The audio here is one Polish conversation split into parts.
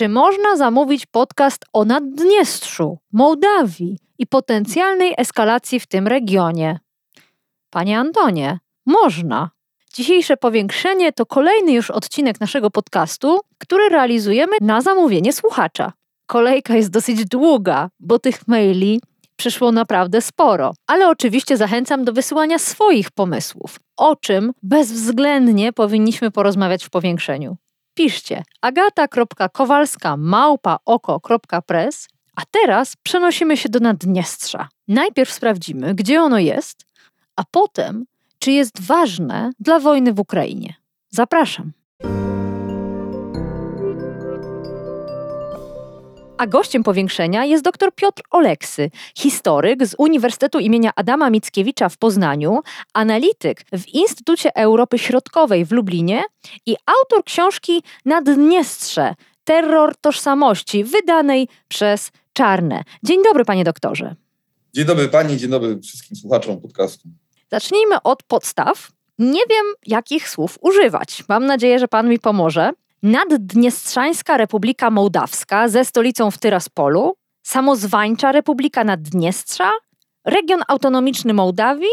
Czy można zamówić podcast o Naddniestrzu, Mołdawii i potencjalnej eskalacji w tym regionie? Panie Antonie, można. Dzisiejsze powiększenie to kolejny już odcinek naszego podcastu, który realizujemy na zamówienie słuchacza. Kolejka jest dosyć długa, bo tych maili przyszło naprawdę sporo, ale oczywiście zachęcam do wysyłania swoich pomysłów, o czym bezwzględnie powinniśmy porozmawiać w powiększeniu piszcie agata.kowalska małpa.oko.press, a teraz przenosimy się do Naddniestrza. Najpierw sprawdzimy, gdzie ono jest, a potem, czy jest ważne dla wojny w Ukrainie. Zapraszam. A gościem powiększenia jest dr Piotr Oleksy, historyk z Uniwersytetu imienia Adama Mickiewicza w Poznaniu, analityk w Instytucie Europy Środkowej w Lublinie i autor książki Naddniestrze – Terror tożsamości, wydanej przez Czarne. Dzień dobry, panie doktorze. Dzień dobry pani, dzień dobry wszystkim słuchaczom podcastu. Zacznijmy od podstaw. Nie wiem, jakich słów używać. Mam nadzieję, że pan mi pomoże. Naddniestrzańska Republika Mołdawska ze stolicą w Tyraspolu, Samozwańcza Republika Naddniestrza, Region Autonomiczny Mołdawii?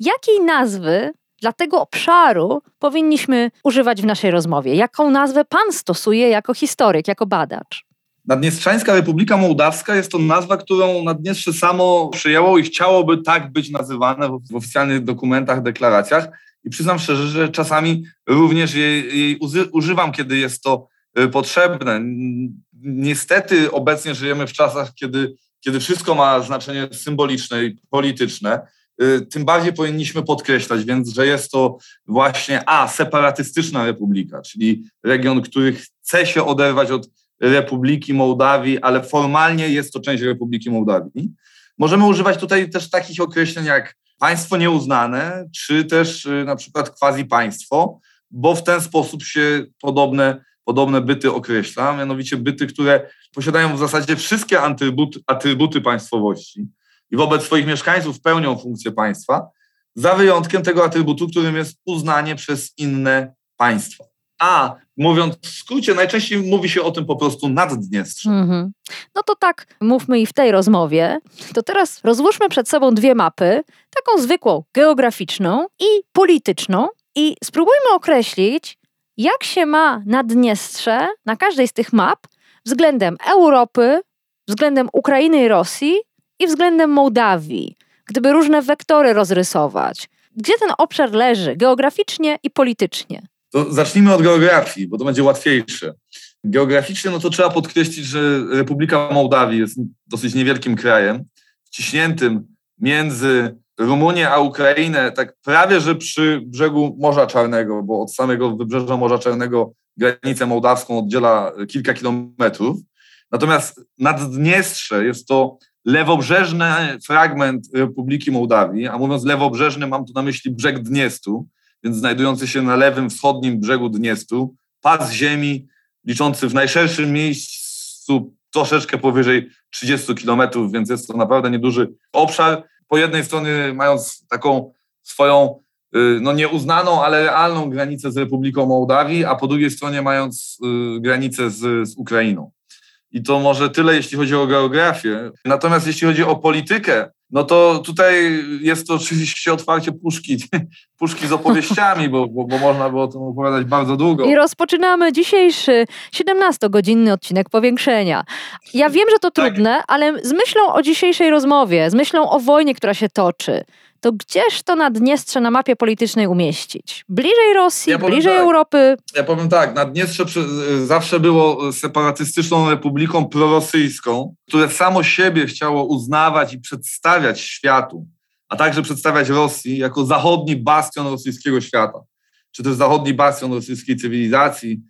Jakiej nazwy dla tego obszaru powinniśmy używać w naszej rozmowie? Jaką nazwę pan stosuje jako historyk, jako badacz? Naddniestrzańska Republika Mołdawska jest to nazwa, którą Naddniestrze samo przyjęło i chciałoby tak być nazywane w oficjalnych dokumentach, deklaracjach. I przyznam szczerze, że czasami również jej, jej używam, kiedy jest to y, potrzebne. Niestety obecnie żyjemy w czasach, kiedy, kiedy wszystko ma znaczenie symboliczne i polityczne. Y, tym bardziej powinniśmy podkreślać, więc, że jest to właśnie A, separatystyczna republika, czyli region, który chce się oderwać od Republiki Mołdawii, ale formalnie jest to część Republiki Mołdawii. Możemy używać tutaj też takich określeń jak państwo nieuznane, czy też y, na przykład quasi państwo, bo w ten sposób się podobne, podobne byty określa, mianowicie byty, które posiadają w zasadzie wszystkie atrybuty, atrybuty państwowości i wobec swoich mieszkańców pełnią funkcję państwa, za wyjątkiem tego atrybutu, którym jest uznanie przez inne państwa. A mówiąc w skrócie, najczęściej mówi się o tym po prostu Naddniestrze. Mm-hmm. No to tak, mówmy i w tej rozmowie. To teraz rozłóżmy przed sobą dwie mapy, taką zwykłą geograficzną i polityczną i spróbujmy określić, jak się ma Naddniestrze na każdej z tych map względem Europy, względem Ukrainy i Rosji i względem Mołdawii. Gdyby różne wektory rozrysować, gdzie ten obszar leży geograficznie i politycznie? To zacznijmy od geografii, bo to będzie łatwiejsze. Geograficznie, no to trzeba podkreślić, że Republika Mołdawii jest dosyć niewielkim krajem, wciśniętym między Rumunię a Ukrainę, tak prawie że przy brzegu Morza Czarnego, bo od samego wybrzeża Morza Czarnego granicę mołdawską oddziela kilka kilometrów. Natomiast Naddniestrze jest to lewobrzeżny fragment Republiki Mołdawii, a mówiąc lewobrzeżny mam tu na myśli brzeg Dniestru, więc znajdujący się na lewym wschodnim brzegu Dniestru, pas ziemi liczący w najszerszym miejscu troszeczkę powyżej 30 kilometrów, więc jest to naprawdę nieduży obszar. Po jednej stronie mając taką swoją y, no nieuznaną, ale realną granicę z Republiką Mołdawii, a po drugiej stronie mając y, granicę z, z Ukrainą. I to może tyle, jeśli chodzi o geografię. Natomiast jeśli chodzi o politykę, no to tutaj jest to oczywiście otwarcie puszki, puszki z opowieściami, bo, bo, bo można by o tym opowiadać bardzo długo. I rozpoczynamy dzisiejszy 17-godzinny odcinek powiększenia. Ja wiem, że to tak. trudne, ale z myślą o dzisiejszej rozmowie, z myślą o wojnie, która się toczy, to gdzież to Naddniestrze na mapie politycznej umieścić? Bliżej Rosji, ja bliżej tak, Europy? Ja powiem tak, Naddniestrze zawsze było separatystyczną republiką prorosyjską, które samo siebie chciało uznawać i przedstawiać światu, a także przedstawiać Rosji jako zachodni bastion rosyjskiego świata, czy też zachodni bastion rosyjskiej cywilizacji,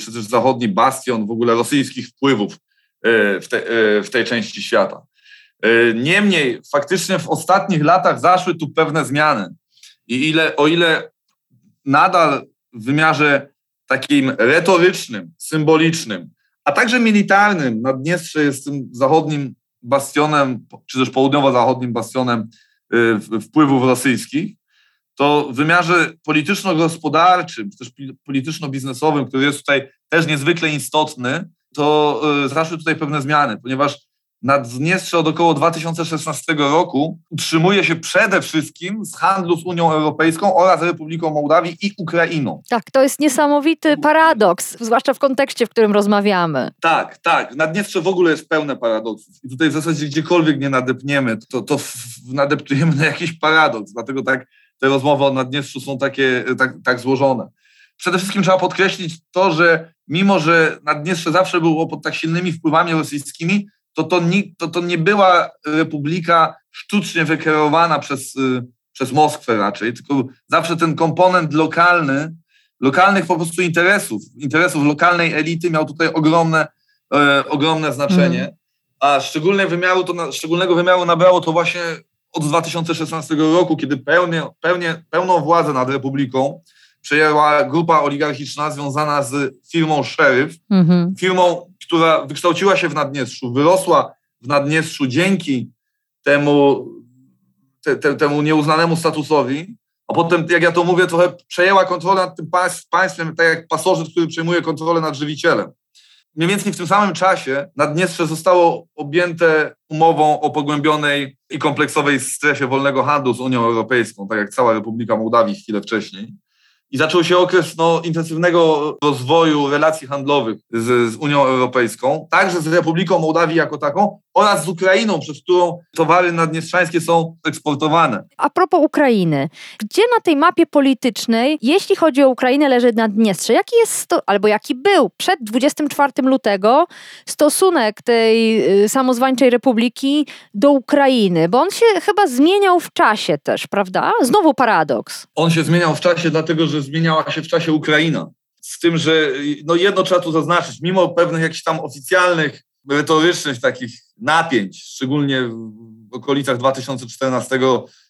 czy też zachodni bastion w ogóle rosyjskich wpływów w, te, w tej części świata. Niemniej faktycznie w ostatnich latach zaszły tu pewne zmiany. I ile, o ile nadal w wymiarze takim retorycznym, symbolicznym, a także militarnym Naddniestrze jest tym zachodnim bastionem, czy też południowo-zachodnim bastionem y, wpływów rosyjskich, to w wymiarze polityczno-gospodarczym, czy też polityczno-biznesowym, który jest tutaj też niezwykle istotny, to y, zaszły tutaj pewne zmiany, ponieważ Naddniestrze od około 2016 roku utrzymuje się przede wszystkim z handlu z Unią Europejską oraz Republiką Mołdawii i Ukrainą. Tak, to jest niesamowity paradoks, zwłaszcza w kontekście, w którym rozmawiamy. Tak, tak. Naddniestrze w ogóle jest pełne paradoksów. I tutaj w zasadzie gdziekolwiek nie nadepniemy, to, to nadeptujemy na jakiś paradoks. Dlatego tak te rozmowy o Naddniestrzu są takie tak, tak złożone. Przede wszystkim trzeba podkreślić to, że mimo, że Naddniestrze zawsze było pod tak silnymi wpływami rosyjskimi, to to nie, to, to nie była republika sztucznie wykreowana przez, y, przez Moskwę raczej, tylko zawsze ten komponent lokalny, lokalnych po prostu interesów, interesów lokalnej elity miał tutaj ogromne, e, ogromne znaczenie, mm. a szczególne wymiaru to, szczególnego wymiaru nabrało to właśnie od 2016 roku, kiedy pełnie, pełnie, pełną władzę nad republiką przejęła grupa oligarchiczna związana z firmą Sheriff, mm -hmm. firmą która wykształciła się w Naddniestrzu, wyrosła w Naddniestrzu dzięki temu, te, te, temu nieuznanemu statusowi, a potem, jak ja to mówię, trochę przejęła kontrolę nad tym państwem, tak jak pasożyt, który przejmuje kontrolę nad żywicielem. Mniej więcej w tym samym czasie Naddniestrze zostało objęte umową o pogłębionej i kompleksowej strefie wolnego handlu z Unią Europejską, tak jak cała Republika Mołdawii chwilę wcześniej i zaczął się okres no, intensywnego rozwoju relacji handlowych z, z, Unią Europejską, także z Republiką Mołdawii jako taką oraz z Ukrainą, przez którą towary naddniestrzańskie są eksportowane. A propos Ukrainy, gdzie na tej mapie politycznej, jeśli chodzi o Ukrainę, leży Naddniestrze? Jaki jest, albo jaki był przed 24 lutego stosunek tej y, samozwańczej republiki do Ukrainy? Bo on się chyba zmieniał w czasie też, prawda? Znowu paradoks. On się zmieniał w czasie, dlatego że zmieniała się w czasie Ukraina. Z tym, że no jedno trzeba tu zaznaczyć, mimo pewnych jakichś tam oficjalnych, retorycznych takich napięć, szczególnie w okolicach 2014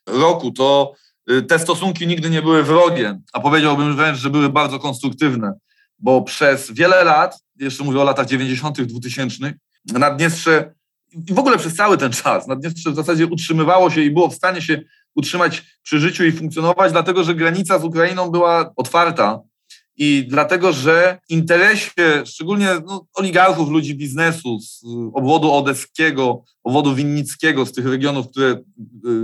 roku, to y, te stosunki nigdy nie były wrogie, a powiedziałbym wręcz, że były bardzo konstruktywne, bo przez wiele lat, jeszcze mówię o latach 90., 2000, Naddniestrze i w ogóle przez cały ten czas Naddniestrze w zasadzie utrzymywało się i było w stanie się utrzymać przy życiu i funkcjonować, dlatego że granica z Ukrainą była otwarta i dlatego, że interesie, szczególnie no, oligarchów, ludzi biznesu z obwodu odeskiego, obwodu winnickiego, z tych regionów, które y,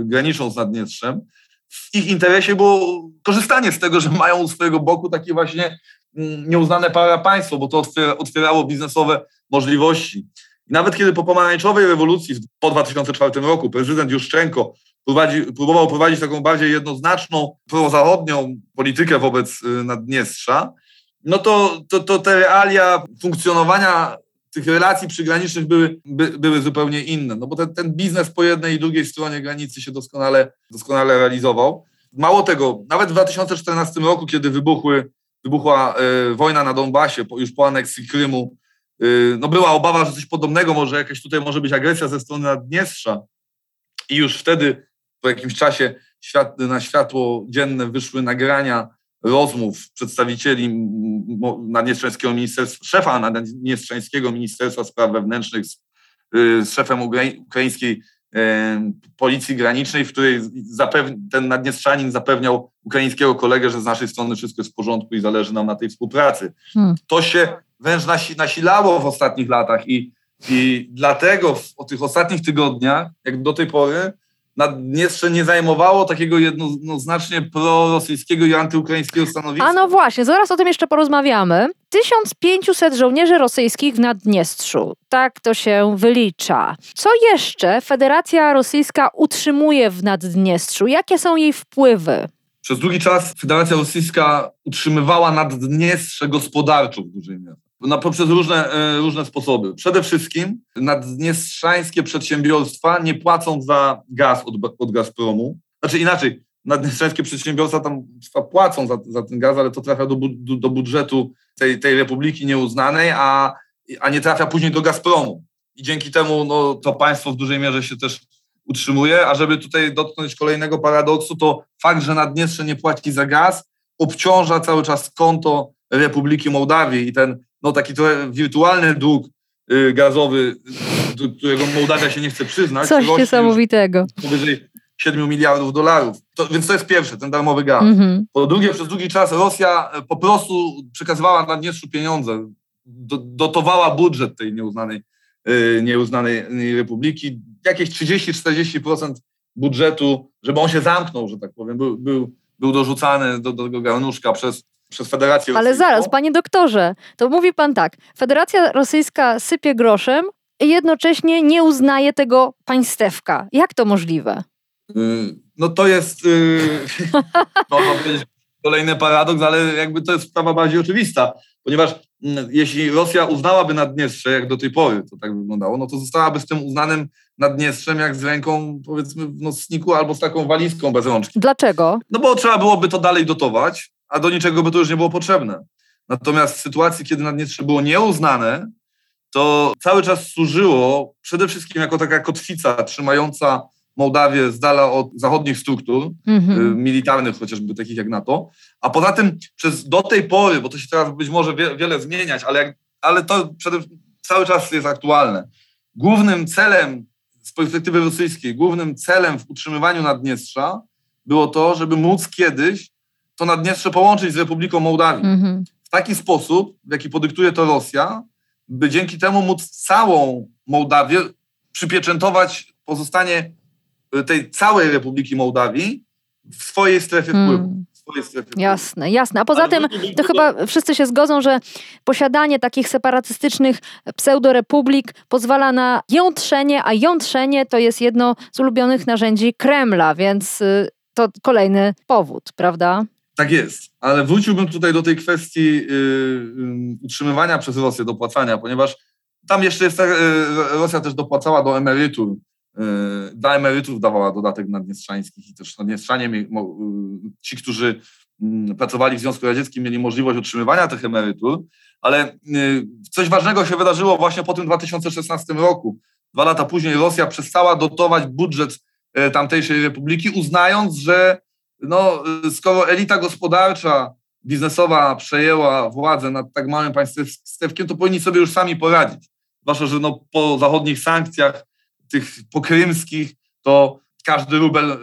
graniczą z Naddniestrzem, w ich interesie było korzystanie z tego, że mają u swojego boku takie właśnie mm, nieuznane para państwo, bo to otwierało biznesowe możliwości. I nawet kiedy po pomarańczowej rewolucji po 2004 roku prezydent Juszczenko prowadzi, próbował prowadzić taką bardziej jednoznaczną, prozachodnią politykę wobec y, Naddniestrza, no to, to, to te realia funkcjonowania tych relacji przygranicznych były, by, były zupełnie inne, no bo ten, ten biznes po jednej i drugiej stronie granicy się doskonale, doskonale realizował. Mało tego, nawet w 2014 roku, kiedy wybuchły, wybuchła y, wojna na Donbasie, po, już po aneksji Krymu, y, no była obawa, że coś podobnego może jakaś tutaj może być agresja ze strony Naddniestrza. I już wtedy po jakimś czasie świat, na światło dzienne wyszły nagrania rozmów przedstawicieli Naddniestrzańskiego Ministerstwa, szefa Naddniestrzańskiego Ministerstwa Spraw Wewnętrznych z, y, z szefem ukraińskiej policji granicznej, w której ten Naddniestrzanin zapewniał ukraińskiego kolegę, że z naszej strony wszystko jest w porządku i zależy nam na tej współpracy. Hmm. To się wręcz nasilało w ostatnich latach i, i dlatego w, w tych ostatnich tygodniach, jak do tej pory, Naddniestrze nie zajmowało takiego jednoznacznie prorosyjskiego i antyukraińskiego stanowiska. A no właśnie, zaraz o tym jeszcze porozmawiamy. 1500 żołnierzy rosyjskich w Naddniestrzu. Tak to się wylicza. Co jeszcze Federacja Rosyjska utrzymuje w Naddniestrzu? Jakie są jej wpływy? Przez długi czas Federacja Rosyjska utrzymywała Naddniestrze gospodarczo w dużej mierze na, poprzez różne, e, różne sposoby. Przede wszystkim naddniestrzańskie przedsiębiorstwa nie płacą za gaz od, od Gazpromu. Znaczy inaczej, naddniestrzańskie przedsiębiorstwa tam płacą za, za ten gaz, ale to trafia do, do, do budżetu tej, tej republiki nieuznanej, a, a nie trafia później do Gazpromu. I dzięki temu no, to państwo w dużej mierze się też utrzymuje. A żeby tutaj dotknąć kolejnego paradoksu, to fakt, że Naddniestrze nie płaci za gaz, obciąża cały czas konto Republiki Mołdawii i ten no, taki trochę wirtualny dług y, gazowy, do którego Mołdawia się nie chce przyznać. Coś niesamowitego. Powyżej 7 miliardów dolarów. To, więc to jest pierwsze, ten darmowy gaz. Mhm. Po drugie, przez długi czas Rosja po prostu przekazywała Naddniestrzu pieniądze, do, dotowała budżet tej nieuznanej, yy, nieuznanej republiki. Jakieś 30-40% budżetu, żeby on się zamknął, że tak powiem, był, był, był dorzucany do, do tego garnuszka przez, przez Federację Ale Rosyjską. zaraz, panie doktorze, to mówi pan tak, Federacja Rosyjska sypie groszem i jednocześnie nie uznaje tego państewka. Jak to możliwe? Y, no to jest, y, można powiedzieć, kolejny paradoks, ale jakby to jest sprawa bardziej oczywista, ponieważ mm, jeśli Rosja uznałaby Naddniestrze, jak do tej pory to tak wyglądało, no to zostałaby z tym uznanym Naddniestrzem jak z ręką, powiedzmy, w nocniku albo z taką walizką bez rączki. Dlaczego? No bo trzeba byłoby to dalej dotować, a do niczego by to już nie było potrzebne. Natomiast w sytuacji, kiedy Naddniestrze było nieuznane, to cały czas służyło przede wszystkim jako taka kotwica trzymająca Mołdawię z dala od zachodnich struktur mhm. Y, militarnych, chociażby takich jak NATO. A poza tym przez do tej pory, bo to się teraz być może wie, wiele zmieniać, ale, jak, ale to przede, cały czas jest aktualne. Głównym celem z perspektywy rosyjskiej, głównym celem w utrzymywaniu Naddniestrza było to, żeby móc kiedyś to Naddniestrze połączyć z Republiką Mołdawii. Mhm. W taki sposób, w jaki podyktuje to Rosja, by dzięki temu móc całą Mołdawię przypieczętować pozostanie tej całej Republiki Mołdawii w swojej strefie hmm. wpływu. Jasne, jasne. A poza tym to chyba wszyscy się zgodzą, że posiadanie takich separatystycznych pseudorepublik pozwala na jątrzenie, a jątrzenie to jest jedno z ulubionych narzędzi Kremla, więc y, to kolejny powód, prawda? Tak jest, ale wróciłbym tutaj do tej kwestii yy, yy, utrzymywania przez Rosję dopłacania, ponieważ tam jeszcze jest, yy, Rosja też dopłacała do emerytur Y, dla emerytów dawała dodatek naddniestrzańskich i też naddniestrzanie, y, ci, którzy mm, pracowali w Związku Radzieckim, mieli możliwość otrzymywania tych emerytur, ale y, coś ważnego się wydarzyło właśnie po tym 2016 roku. Dwa lata później Rosja przestała dotować budżet tamtejszej republiki, uznając, że no, skoro elita gospodarcza, biznesowa przejęła władzę nad tak małym państewkiem, to powinni sobie już sami poradzić. Zwłaszcza, że no, po zachodnich sankcjach tych pokrymskich, to każdy rubel,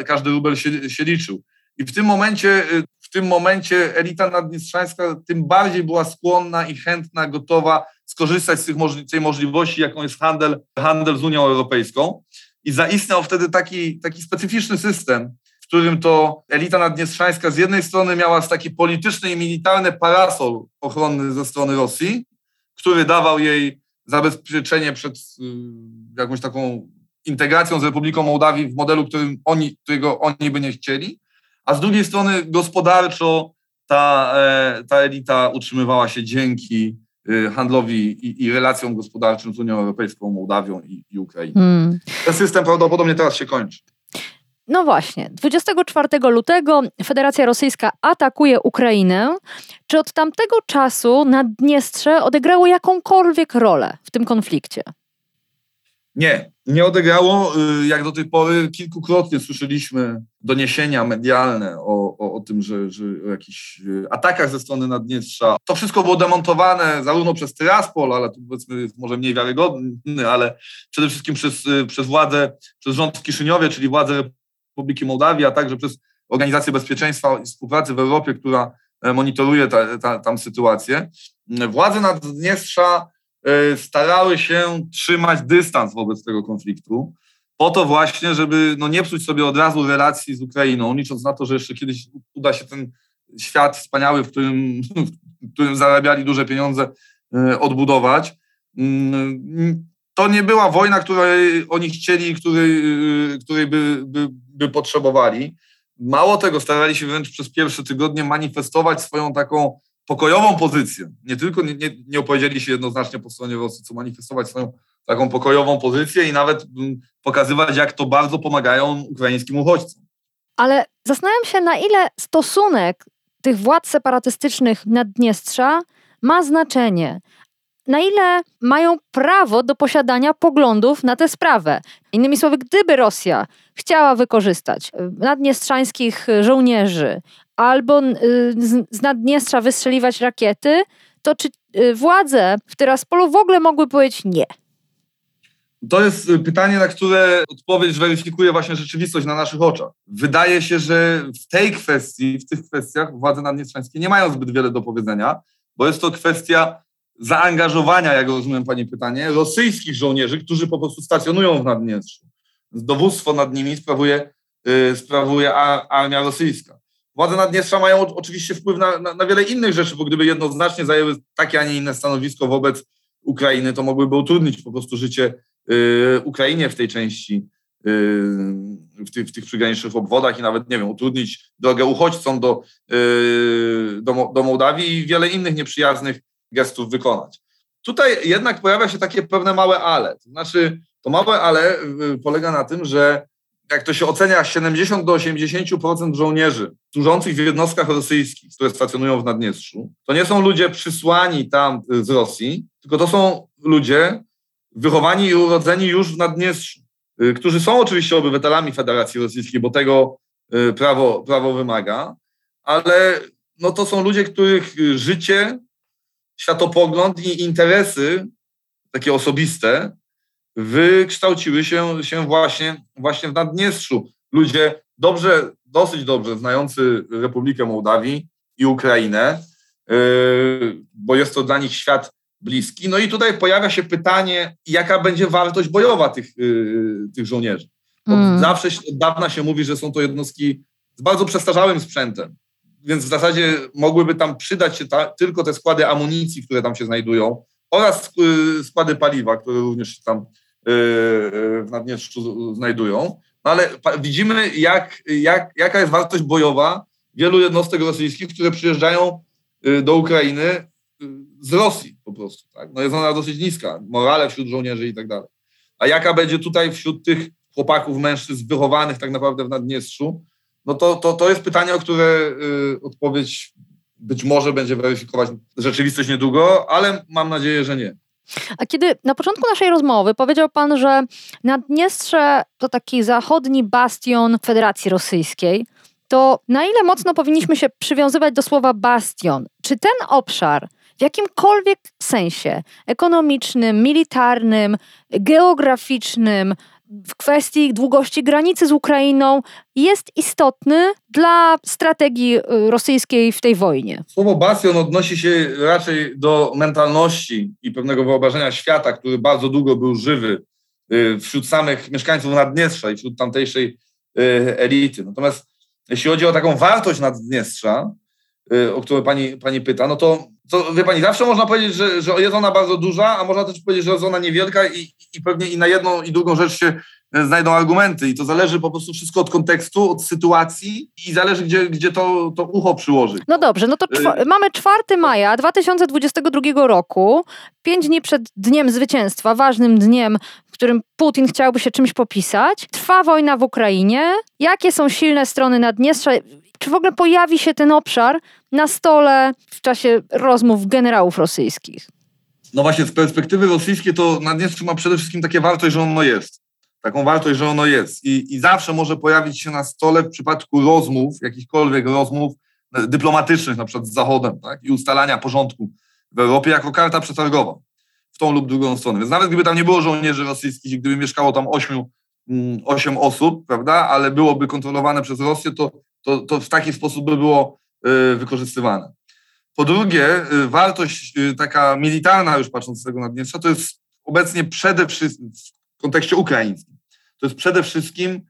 y, każdy rubel się, się liczył. I w tym momencie, y, w tym momencie elita naddniestrzańska tym bardziej była skłonna i chętna, gotowa skorzystać z tych tej możliwości, jaką jest handel, handel z Unią Europejską. I zaistniał wtedy taki, taki specyficzny system, w którym to elita naddniestrzańska z jednej strony miała taki polityczny i militarny parasol ochronny ze strony Rosji, który dawał jej zabezpieczenie przed y, jakąś taką integracją z Republiką Mołdawii w modelu, którym oni, którego oni by nie chcieli, a z drugiej strony gospodarczo ta, e, ta elita utrzymywała się dzięki y, handlowi i, i relacjom gospodarczym z Unią Europejską, Mołdawią i, i Ukrainą. Hmm. Ten system prawdopodobnie teraz się kończy. No właśnie, 24 lutego Federacja Rosyjska atakuje Ukrainę. Czy od tamtego czasu Naddniestrze odegrało jakąkolwiek rolę w tym konflikcie? Nie, nie odegrało. Y, jak do tej pory kilkukrotnie słyszeliśmy doniesienia medialne o, o, o tym, że, że o jakichś y, atakach ze strony Naddniestrza. To wszystko było demontowane zarówno przez Tyraspol, ale to powiedzmy jest może mniej wiarygodny, ale przede wszystkim przez, y, przez władze, przez rząd w Kiszyniowie, czyli władze Republiki Mołdawii, a także przez Organizację Bezpieczeństwa i Współpracy w Europie, która e, monitoruje ta, ta, tam sytuację. Władze Naddniestrza e, starały się trzymać dystans wobec tego konfliktu, po to właśnie, żeby no, nie psuć sobie od razu relacji z Ukrainą, licząc na to, że jeszcze kiedyś uda się ten świat wspaniały, w którym, w którym zarabiali duże pieniądze, e, odbudować. Mm, to nie była wojna, której oni chcieli, której, której by, by, by potrzebowali. Mało tego, starali się wręcz przez pierwsze tygodnie manifestować swoją taką pokojową pozycję. Nie tylko nie, nie, nie opowiedzieli się jednoznacznie po stronie Rosji, co manifestować swoją taką pokojową pozycję i nawet pokazywać, jak to bardzo pomagają ukraińskim uchodźcom. Ale zastanawiam się, na ile stosunek tych władz separatystycznych Naddniestrza ma znaczenie. Na ile mają prawo do posiadania poglądów na tę sprawę. Innymi słowy, gdyby Rosja chciała wykorzystać y, naddniestrzańskich żołnierzy albo y, z Naddniestrza wystrzeliwać rakiety, to czy y, władze w Tyraspolu w ogóle mogły powiedzieć nie? To jest pytanie, na które odpowiedź weryfikuje właśnie rzeczywistość na naszych oczach. Wydaje się, że w tej kwestii, w tych kwestiach władze naddniestrzańskie nie mają zbyt wiele do powiedzenia, bo jest to kwestia zaangażowania, jak rozumiem Pani pytanie, rosyjskich żołnierzy, którzy po prostu stacjonują w Naddniestrzu. Dowództwo nad nimi sprawuje, yy, sprawuje armia rosyjska. Władze Naddniestrza mają oczywiście wpływ na, na, na, wiele innych rzeczy, bo gdyby jednoznacznie zajęły takie, a nie inne stanowisko wobec Ukrainy, to mogłyby utrudnić po prostu życie yy, Ukrainie w tej części, yy, w, tych, w tych przygranicznych obwodach i nawet, nie wiem, utrudnić drogę uchodźcom do, yy, do, do Mołdawii i wiele innych nieprzyjaznych gestów wykonać. Tutaj jednak pojawia się takie pewne małe ale. To znaczy, to małe ale y, polega na tym, że jak to się ocenia, 70 do 80% żołnierzy służących w jednostkach rosyjskich, które stacjonują w Naddniestrzu, to nie są ludzie przysłani tam y, z Rosji, tylko to są ludzie wychowani i urodzeni już w Naddniestrzu, y, którzy są oczywiście obywatelami Federacji Rosyjskiej, bo tego prawo, prawo wymaga, ale no to są ludzie, których życie światopogląd i interesy takie osobiste wykształciły się, się właśnie, właśnie w Naddniestrzu. Ludzie dobrze, dosyć dobrze znający Republikę Mołdawii i Ukrainę, yy, bo jest to dla nich świat bliski. No i tutaj pojawia się pytanie, jaka będzie wartość bojowa tych, yy, tych żołnierzy. Hmm. Zawsze od dawna się mówi, że są to jednostki z bardzo przestarzałym sprzętem więc w zasadzie mogłyby tam przydać się ta, tylko te składy amunicji, które tam się znajdują oraz y, składy paliwa, które również się tam y, y, w Naddniestrzu znajdują. No ale widzimy, jak, jak, jaka jest wartość bojowa wielu jednostek rosyjskich, które przyjeżdżają do Ukrainy z Rosji po prostu. Tak? No jest ona dosyć niska, morale wśród żołnierzy i tak dalej. A jaka będzie tutaj wśród tych chłopaków, mężczyzn wychowanych tak naprawdę w Naddniestrzu, no to, to, to jest pytanie, o które y, odpowiedź być może będzie weryfikować rzeczywistość niedługo, ale mam nadzieję, że nie. A kiedy na początku naszej rozmowy powiedział Pan, że Naddniestrze to taki zachodni bastion Federacji Rosyjskiej, to na ile mocno powinniśmy się przywiązywać do słowa bastion? Czy ten obszar w jakimkolwiek sensie ekonomicznym, militarnym, geograficznym, w kwestii długości granicy z Ukrainą jest istotny dla strategii y, rosyjskiej w tej wojnie. Słowo bastion odnosi się raczej do mentalności i pewnego wyobrażenia świata, który bardzo długo był żywy y, wśród samych mieszkańców Naddniestrza i wśród tamtejszej y, elity. Natomiast jeśli chodzi o taką wartość Naddniestrza, o którą pani, pani pyta, no to, to wie pani, zawsze można powiedzieć, że, że jest ona bardzo duża, a można też powiedzieć, że jest ona niewielka i, i pewnie i na jedną i drugą rzecz się e, znajdą argumenty i to zależy po prostu wszystko od kontekstu, od sytuacji i zależy, gdzie, gdzie to, to ucho przyłoży. No dobrze, no to y mamy 4 maja 2022 roku, pięć dni przed Dniem Zwycięstwa, ważnym dniem, w którym Putin chciałby się czymś popisać. Trwa wojna w Ukrainie. Jakie są silne strony Naddniestrza? Czy w ogóle pojawi się ten obszar na stole w czasie rozmów generałów rosyjskich? no właśnie z perspektywy rosyjskiej to Naddniestrze ma przede wszystkim takie wartość, że ono jest. Taką wartość, że ono jest. I, I zawsze może pojawić się na stole w przypadku rozmów, jakichkolwiek rozmów dyplomatycznych, na przykład z Zachodem, tak? i ustalania porządku w Europie jako karta przetargowa w tą lub drugą stronę. Więc nawet gdyby tam nie było żołnierzy rosyjskich i gdyby mieszkało tam ośmiu, mm, osiem osób, prawda, ale byłoby kontrolowane przez Rosję, to, to, to w taki sposób by było y, wykorzystywane. Po drugie, y, wartość y, taka militarna, już patrząc z tego Naddniestrza, to jest obecnie przede wszystkim w kontekście ukraińskim. To jest przede wszystkim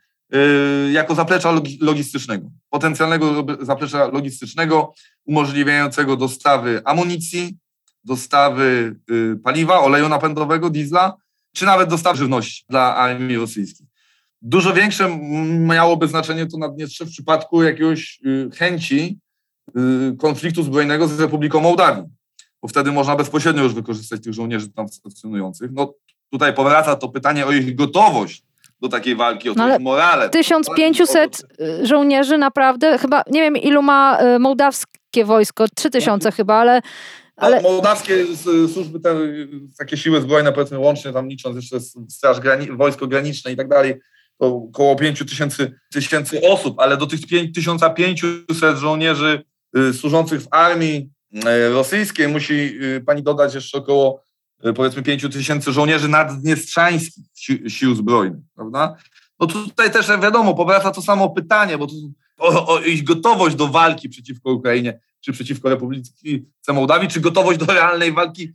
jako zaplecza logistycznego, potencjalnego zaplecza logistycznego umożliwiającego dostawy amunicji, dostawy paliwa, oleju napędowego, diesla, czy nawet dostawy żywności dla armii rosyjskiej. Dużo większe miałoby znaczenie to Naddniestrze w przypadku jakiegoś chęci Y, konfliktu zbrojnego z Republiką Mołdawii, bo wtedy można bezpośrednio już wykorzystać tych żołnierzy tam stacjonujących. No tutaj powraca to pytanie o ich gotowość do takiej walki, o No ich morale. 1500 żołnierzy naprawdę, chyba nie wiem ilu ma y, mołdawskie wojsko, 3000 chyba, ale, ale. Mołdawskie służby, te, takie siły zbrojne, powiedzmy łącznie tam licząc jeszcze straż, grani wojsko graniczne i tak dalej, około 5 tysięcy, tysięcy osób, ale do tych 1500 żołnierzy y, służących w armii y, rosyjskiej musi y, pani dodać jeszcze około powiedzmy 5 tysięcy żołnierzy naddniestrzańskich si sił zbrojnych, prawda? No tutaj też wiadomo, powraca to samo pytanie, bo o, o ich gotowość do walki przeciwko Ukrainie, czy przeciwko Republice Mołdawii, czy gotowość do realnej walki,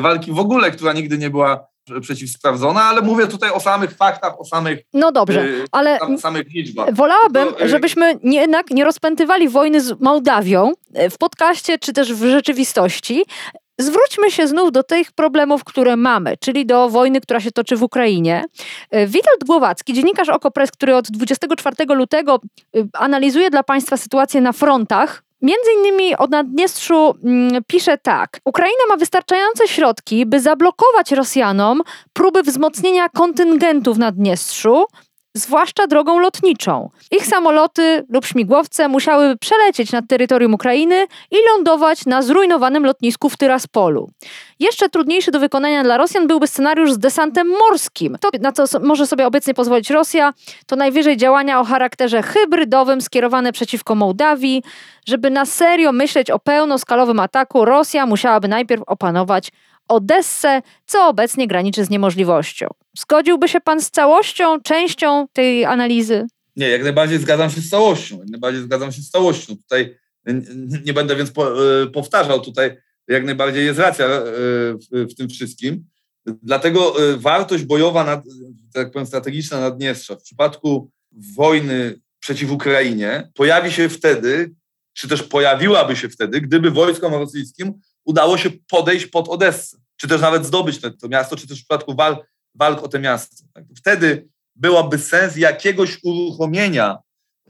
walki w ogóle, która nigdy nie była przeciwsprawdzona, ale mówię tutaj o samych faktach, o samych, no dobrze, y, ale sam, samych liczbach. Wolałabym, To, y, żebyśmy nie, jednak nie rozpętywali wojny z Mołdawią e, w podcaście czy też w rzeczywistości. Zwróćmy się znów do tych problemów, które mamy, czyli do wojny, która się toczy w Ukrainie. E, Witold Głowacki, dziennikarz Okopres, który od 24 lutego y, analizuje dla Państwa sytuację na frontach, Między innymi o Naddniestrzu mm, pisze tak. Ukraina ma wystarczające środki, by zablokować Rosjanom próby wzmocnienia kontyngentu w Naddniestrzu, zwłaszcza drogą lotniczą. Ich samoloty lub śmigłowce musiałyby przelecieć nad terytorium Ukrainy i lądować na zrujnowanym lotnisku w Tyraspolu. Jeszcze trudniejszy do wykonania dla Rosjan byłby scenariusz z desantem morskim. To, na co może sobie obecnie pozwolić Rosja, to najwyżej działania o charakterze hybrydowym skierowane przeciwko Mołdawii. Żeby na serio myśleć o pełnoskalowym ataku, Rosja musiałaby najpierw opanować Odessę, co obecnie graniczy z niemożliwością. Zgodziłby się pan z całością, częścią tej analizy? Nie, jak najbardziej zgadzam się z całością. Jak najbardziej zgadzam się z całością. Tutaj nie będę więc y, powtarzał, tutaj jak najbardziej jest racja y, w, tym wszystkim. Dlatego y, wartość bojowa, nad, tak powiem, strategiczna Naddniestrza w przypadku wojny przeciw Ukrainie pojawi się wtedy, czy też pojawiłaby się wtedy, gdyby wojskom rosyjskim udało się podejść pod Odessę, czy też nawet zdobyć to, to miasto, czy też w przypadku wal, walk o to miasto. Tak? Wtedy byłaby sens jakiegoś uruchomienia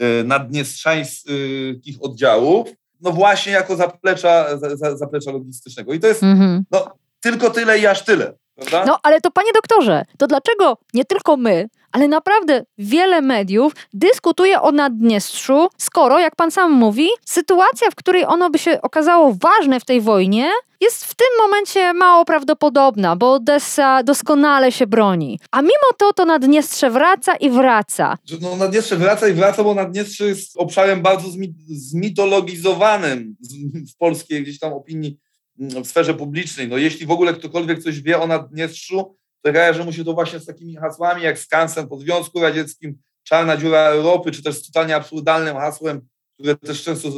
y, naddniestrzańskich oddziałów, no właśnie jako zaplecza, za, za, zaplecza logistycznego. I to jest Mhm. no, tylko tyle i aż tyle. Prawda? No ale to panie doktorze, to dlaczego nie tylko my, ale naprawdę wiele mediów dyskutuje o Naddniestrzu, skoro, jak pan sam mówi, sytuacja, w której ono by się okazało ważne w tej wojnie, jest w tym momencie mało prawdopodobna, bo Odessa doskonale się broni. A mimo to to Naddniestrze wraca i wraca. no, Naddniestrze wraca i wraca, bo Naddniestrze jest obszarem bardzo zmi, zmitologizowanym w polskiej gdzieś tam opinii mm, w sferze publicznej. No, jeśli w ogóle ktokolwiek coś wie o Naddniestrzu, to kojarzy mu się to właśnie z takimi hasłami jak skansen po Związku Radzieckim, czarna dziura Europy, czy też z totalnie absurdalnym hasłem, które też często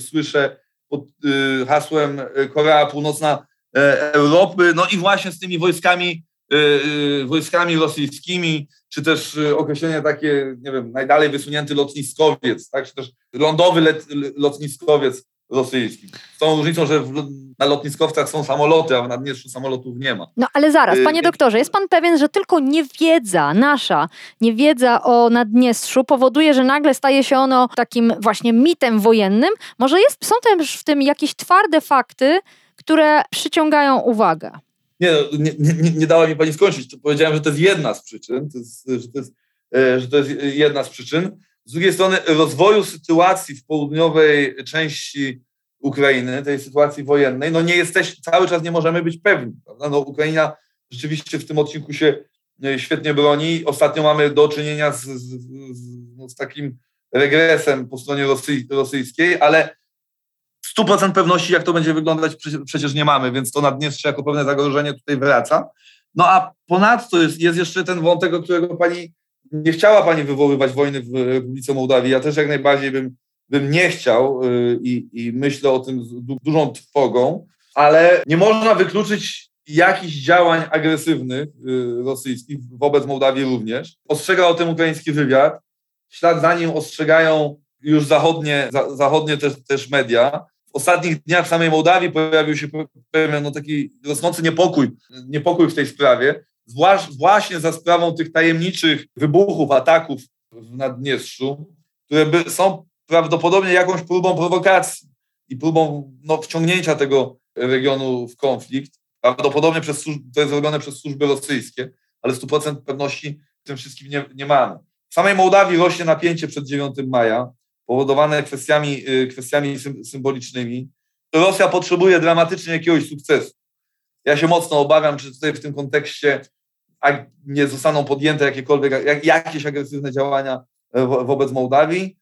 słyszę pod y, hasłem y, Korea Północna e, Europy, no i właśnie z tymi wojskami, y, wojskami rosyjskimi, czy też określenie takie, nie wiem, najdalej wysunięty lotniskowiec, tak, czy też lądowy lotniskowiec rosyjski. Z tą różnicą, że w, na lotniskowcach są samoloty, a w Naddniestrzu samolotów nie ma. No ale zaraz, Y, panie więc- doktorze, jest pan pewien, że tylko niewiedza nasza, niewiedza o Naddniestrzu powoduje, że nagle staje się ono takim właśnie mitem wojennym? Może jest, są też w tym jakieś twarde fakty, które przyciągają uwagę? Nie, no, nie, nie, nie dała mi pani skończyć. To powiedziałem, że to jest jedna z przyczyn, to jest, że, to jest, e, że to jest jedna z przyczyn. Z drugiej strony rozwoju sytuacji w południowej części Ukrainy, tej sytuacji wojennej, no nie jesteśmy, cały czas nie możemy być pewni. Prawda? No Ukraina rzeczywiście w tym odcinku się e, świetnie broni. Ostatnio mamy do czynienia z, z, z, no, z takim regresem po stronie rosy, rosyjskiej, ale 100% pewności, jak to będzie wyglądać, przecież nie mamy, więc to Naddniestrze jako pewne zagrożenie tutaj wraca. No a ponadto jest, jest jeszcze ten wątek, o którego pani nie chciała pani wywoływać wojny w Republice Mołdawii. Ja też jak najbardziej bym, bym nie chciał yy, i, i myślę o tym z du dużą trwogą, ale nie można wykluczyć jakichś działań agresywnych yy, rosyjskich wobec Mołdawii również. Ostrzega o tym ukraiński wywiad. W ślad za nim ostrzegają już zachodnie, za, zachodnie też, też media. W ostatnich dniach w samej Mołdawii pojawił się pewien no, taki rosnący niepokój, niepokój w tej sprawie, właśnie za sprawą tych tajemniczych wybuchów, ataków w Naddniestrzu, które są prawdopodobnie jakąś próbą prowokacji i próbą no, wciągnięcia tego regionu w konflikt. Prawdopodobnie przez, to jest robione przez służby rosyjskie, ale 100% pewności tym wszystkim nie, nie mamy. W samej Mołdawii rośnie napięcie przed 9 maja, powodowane kwestiami, y, kwestiami symbolicznymi. Rosja potrzebuje dramatycznie jakiegoś sukcesu. Ja się mocno obawiam, czy tutaj w tym kontekście nie zostaną podjęte jakiekolwiek, jak, jakieś agresywne działania e, wo, wobec Mołdawii.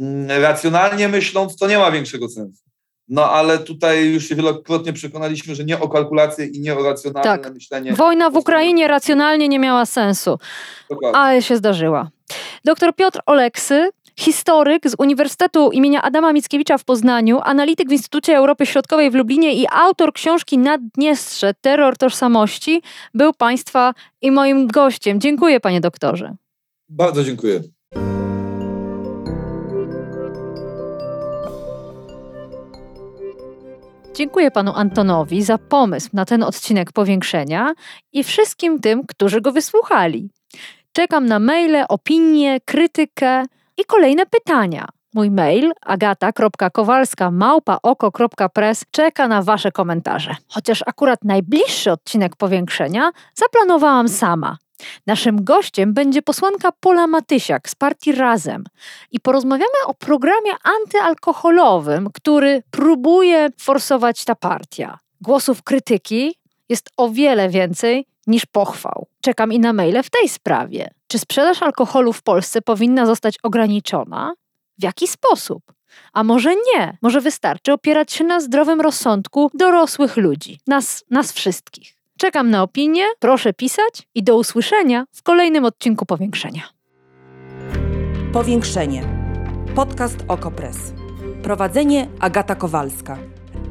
Mm, racjonalnie myśląc, to nie ma większego sensu. No ale tutaj już się wielokrotnie przekonaliśmy, że nie o kalkulację i nie o racjonalne tak. myślenie. Wojna w Ukrainie racjonalnie nie miała sensu, Dokładnie. ale się zdarzyła. Doktor Piotr Oleksy, historyk z Uniwersytetu imienia Adama Mickiewicza w Poznaniu, analityk w Instytucie Europy Środkowej w Lublinie i autor książki Naddniestrze – Terror Tożsamości, był Państwa i moim gościem. Dziękuję Panie doktorze. Bardzo dziękuję. Dziękuję panu Antonowi za pomysł na ten odcinek powiększenia i wszystkim tym, którzy go wysłuchali. Czekam na maile, opinie, krytykę i kolejne pytania. Mój mail agata.kowalska.małpa.oko.press czeka na Wasze komentarze. Chociaż akurat najbliższy odcinek powiększenia zaplanowałam sama. Naszym gościem będzie posłanka Pola Matysiak z partii Razem i porozmawiamy o programie antyalkoholowym, który próbuje forsować ta partia. Głosów krytyki jest o wiele więcej niż pochwał. Czekam i na maile w tej sprawie. Czy sprzedaż alkoholu w Polsce powinna zostać ograniczona? W jaki sposób? A może nie? Może wystarczy opierać się na zdrowym rozsądku dorosłych ludzi, nas, nas wszystkich. Czekam na opinię, proszę pisać i do usłyszenia w kolejnym odcinku Powiększenia. Powiększenie. Podcast Okopres. Prowadzenie Agata Kowalska.